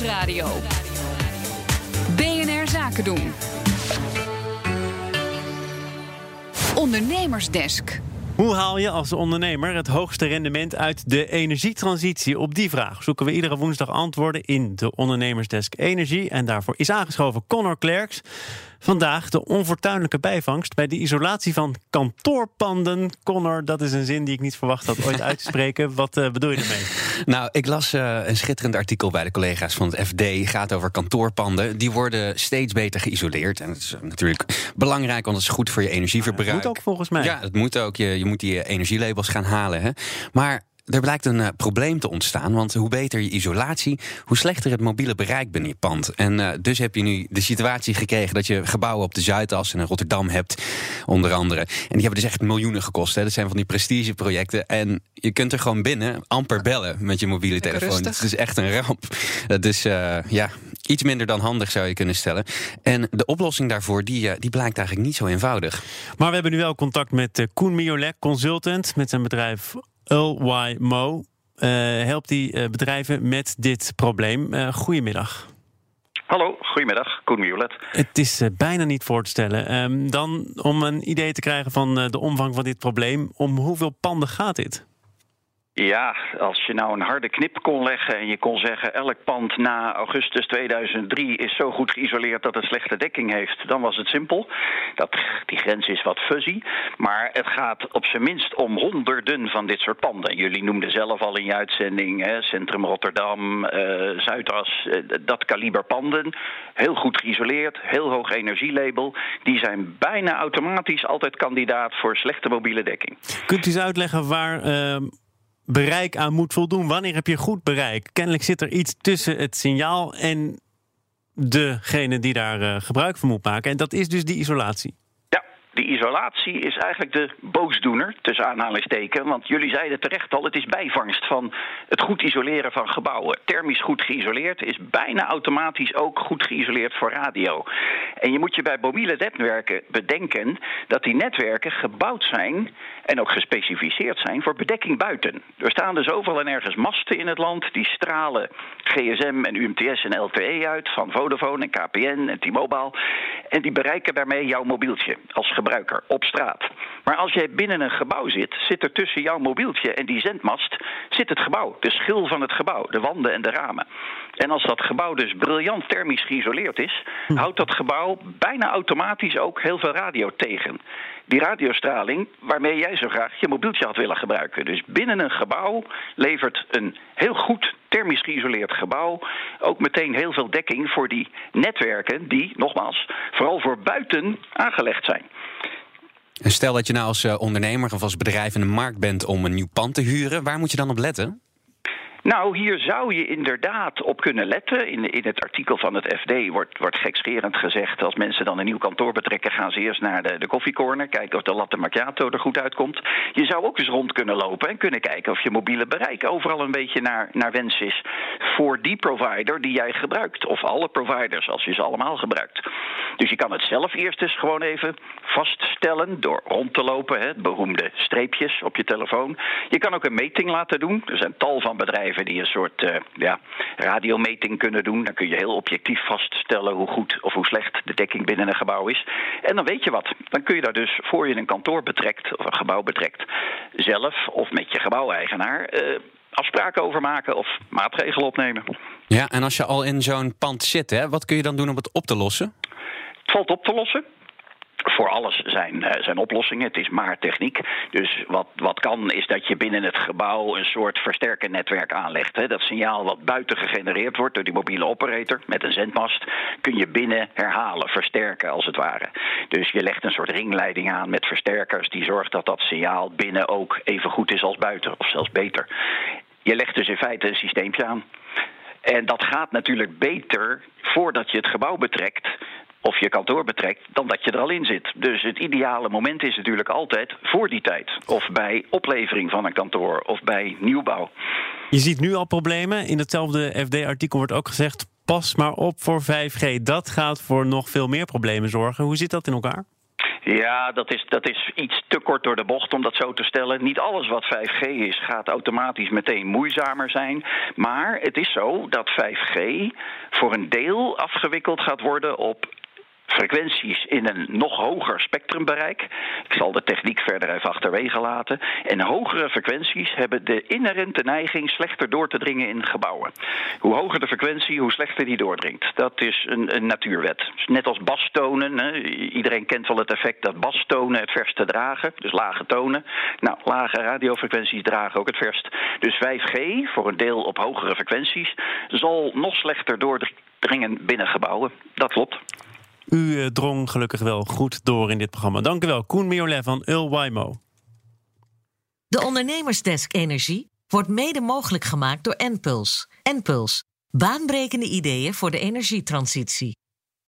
Nieuwsradio. BNR Zaken doen. Ondernemersdesk. Hoe haal je als ondernemer het hoogste rendement uit de energietransitie? Op die vraag zoeken we iedere woensdag antwoorden in de Ondernemersdesk Energie. En daarvoor is aangeschoven Connor Klerks. Vandaag de onfortuinlijke bijvangst bij de isolatie van kantoorpanden. Connor, dat is een zin die ik niet verwacht had ooit uit te spreken. Wat uh, bedoel je ermee? Nou, ik las uh, een schitterend artikel bij de collega's van het FD. gaat over kantoorpanden. Die worden steeds beter geïsoleerd. En dat is natuurlijk belangrijk, want het is goed voor je energieverbruik. Ja, dat moet ook volgens mij. Ja, het moet ook. Je, je moet die energielabels gaan halen. Hè? Maar er blijkt een uh, probleem te ontstaan. Want hoe beter je isolatie, hoe slechter het mobiele bereik binnen je pand. En uh, dus heb je nu de situatie gekregen dat je gebouwen op de Zuidas en in Rotterdam hebt, onder andere. En die hebben dus echt miljoenen gekost. Hè. Dat zijn van die prestigeprojecten. En je kunt er gewoon binnen amper bellen met je mobiele telefoon. Het is echt een ramp. Dus uh, ja, iets minder dan handig zou je kunnen stellen. En de oplossing daarvoor, die, die blijkt eigenlijk niet zo eenvoudig. Maar we hebben nu wel contact met Koen Miolet, consultant, met zijn bedrijf Mo. Uh, helpt die uh, bedrijven met dit probleem. Uh, goedemiddag. Hallo, goedemiddag. Koen. Het is bijna niet voor te stellen. Um, dan om een idee te krijgen van de omvang van dit probleem, om hoeveel panden gaat dit? Ja, als je nou een harde knip kon leggen en je kon zeggen: elk pand na augustus 2003 is zo goed geïsoleerd dat het slechte dekking heeft, dan was het simpel. Dat, die grens is wat fuzzy. Maar het gaat op zijn minst om honderden van dit soort panden. Jullie noemden zelf al in je uitzending: hè, Centrum Rotterdam, uh, Zuidas, uh, dat kaliber panden. Heel goed geïsoleerd, heel hoog energielabel. Die zijn bijna automatisch altijd kandidaat voor slechte mobiele dekking. Kunt u eens uitleggen waar. Uh bereik aan moet voldoen. Wanneer heb je goed bereik? Kennelijk zit er iets tussen het signaal en degene die daar uh, gebruik van moet maken. En dat is dus die isolatie. Die isolatie is eigenlijk de boosdoener, tussen aanhalingstekens. Want jullie zeiden terecht al, het is bijvangst van het goed isoleren van gebouwen. Thermisch goed geïsoleerd is bijna automatisch ook goed geïsoleerd voor radio. En je moet je bij mobiele netwerken bedenken dat die netwerken gebouwd zijn en ook gespecificeerd zijn voor bedekking buiten. Er staan dus overal en ergens masten in het land die stralen GSM en UMTS en LTE uit van Vodafone en KPN en T-Mobile. En die bereiken daarmee jouw mobieltje als gebruiker op straat. Maar als jij binnen een gebouw zit, zit er tussen jouw mobieltje en die zendmast zit het gebouw, de schil van het gebouw, de wanden en de ramen. En als dat gebouw dus briljant thermisch geïsoleerd is, hm. houdt dat gebouw bijna automatisch ook heel veel radio tegen. Die radiostraling waarmee jij zo graag je mobieltje had willen gebruiken. Dus binnen een gebouw levert een heel goed thermisch geïsoleerd gebouw ook meteen heel veel dekking voor die netwerken die, nogmaals, vooral voor buiten aangelegd zijn. En stel dat je nou als eh, ondernemer of als bedrijf in de markt bent om een nieuw pand te huren, waar moet je dan op letten? Nou, hier zou je inderdaad op kunnen letten. In, in het artikel van het FD wordt, wordt gekscherend gezegd... als mensen dan een nieuw kantoor betrekken... gaan ze eerst naar de, de koffiecorner, kijken of de latte macchiato er goed uitkomt. Je zou ook eens rond kunnen lopen en kunnen kijken... of je mobiele bereik overal een beetje naar, naar wens is... voor die provider die jij gebruikt. Of alle providers, als je ze allemaal gebruikt. Dus je kan het zelf eerst eens gewoon even vaststellen... door rond te lopen, hè, beroemde streepjes op je telefoon. Je kan ook een meting laten doen. Er zijn tal van bedrijven die een soort uh, ja, radiometing kunnen doen. Dan kun je heel objectief vaststellen hoe goed of hoe slecht de dekking binnen een gebouw is. En dan weet je wat. Dan kun je daar dus voor je een kantoor betrekt of een gebouw betrekt, zelf of met je gebouweigenaar. Uh, afspraken over maken of maatregelen opnemen. Ja, en als je al in zo'n pand zit, hè, wat kun je dan doen om het op te lossen? Het valt op te lossen voor alles zijn, uh, zijn oplossingen. Het is maar techniek. Dus wat, wat kan is dat je binnen het gebouw een soort versterkernetwerk aanlegt. Hè. Dat signaal wat buiten gegenereerd wordt door die mobiele operator met een zendmast, kun je binnen herhalen, versterken als het ware. Dus je legt een soort ringleiding aan met versterkers die zorgt dat dat signaal binnen ook even goed is als buiten, of zelfs beter. Je legt dus in feite een systeempje aan. En dat gaat natuurlijk beter voordat je het gebouw betrekt of je kantoor betrekt, dan dat je er al in zit. Dus het ideale moment is natuurlijk altijd voor die tijd. Of bij oplevering van een kantoor of bij nieuwbouw. Je ziet nu al problemen. In hetzelfde FD-artikel wordt ook gezegd: pas maar op voor 5G. Dat gaat voor nog veel meer problemen zorgen. Hoe zit dat in elkaar? Ja, dat is, dat is iets te kort door de bocht om dat zo te stellen. Niet alles wat 5G is gaat automatisch meteen moeizamer zijn. Maar het is zo dat 5G voor een deel afgewikkeld gaat worden op frequenties in een nog hoger spectrumbereik. Ik zal de techniek verder even achterwege laten. En hogere frequenties hebben de inherente neiging slechter door te dringen in gebouwen. Hoe hoger de frequentie, hoe slechter die doordringt. Dat is een, een natuurwet. Net als bastonen. Hè. Iedereen kent wel het effect dat bastonen het verst te dragen. Dus lage tonen. Nou, lage radiofrequenties dragen ook het verst. Dus 5G, voor een deel op hogere frequenties, zal nog slechter doordringen binnen gebouwen. Dat klopt. U eh, drong gelukkig wel goed door in dit programma. Dank u wel, Koen Miolet van Ulwymo. De Ondernemersdesk Energie wordt mede mogelijk gemaakt door Enpuls. Enpuls, baanbrekende ideeën voor de energietransitie.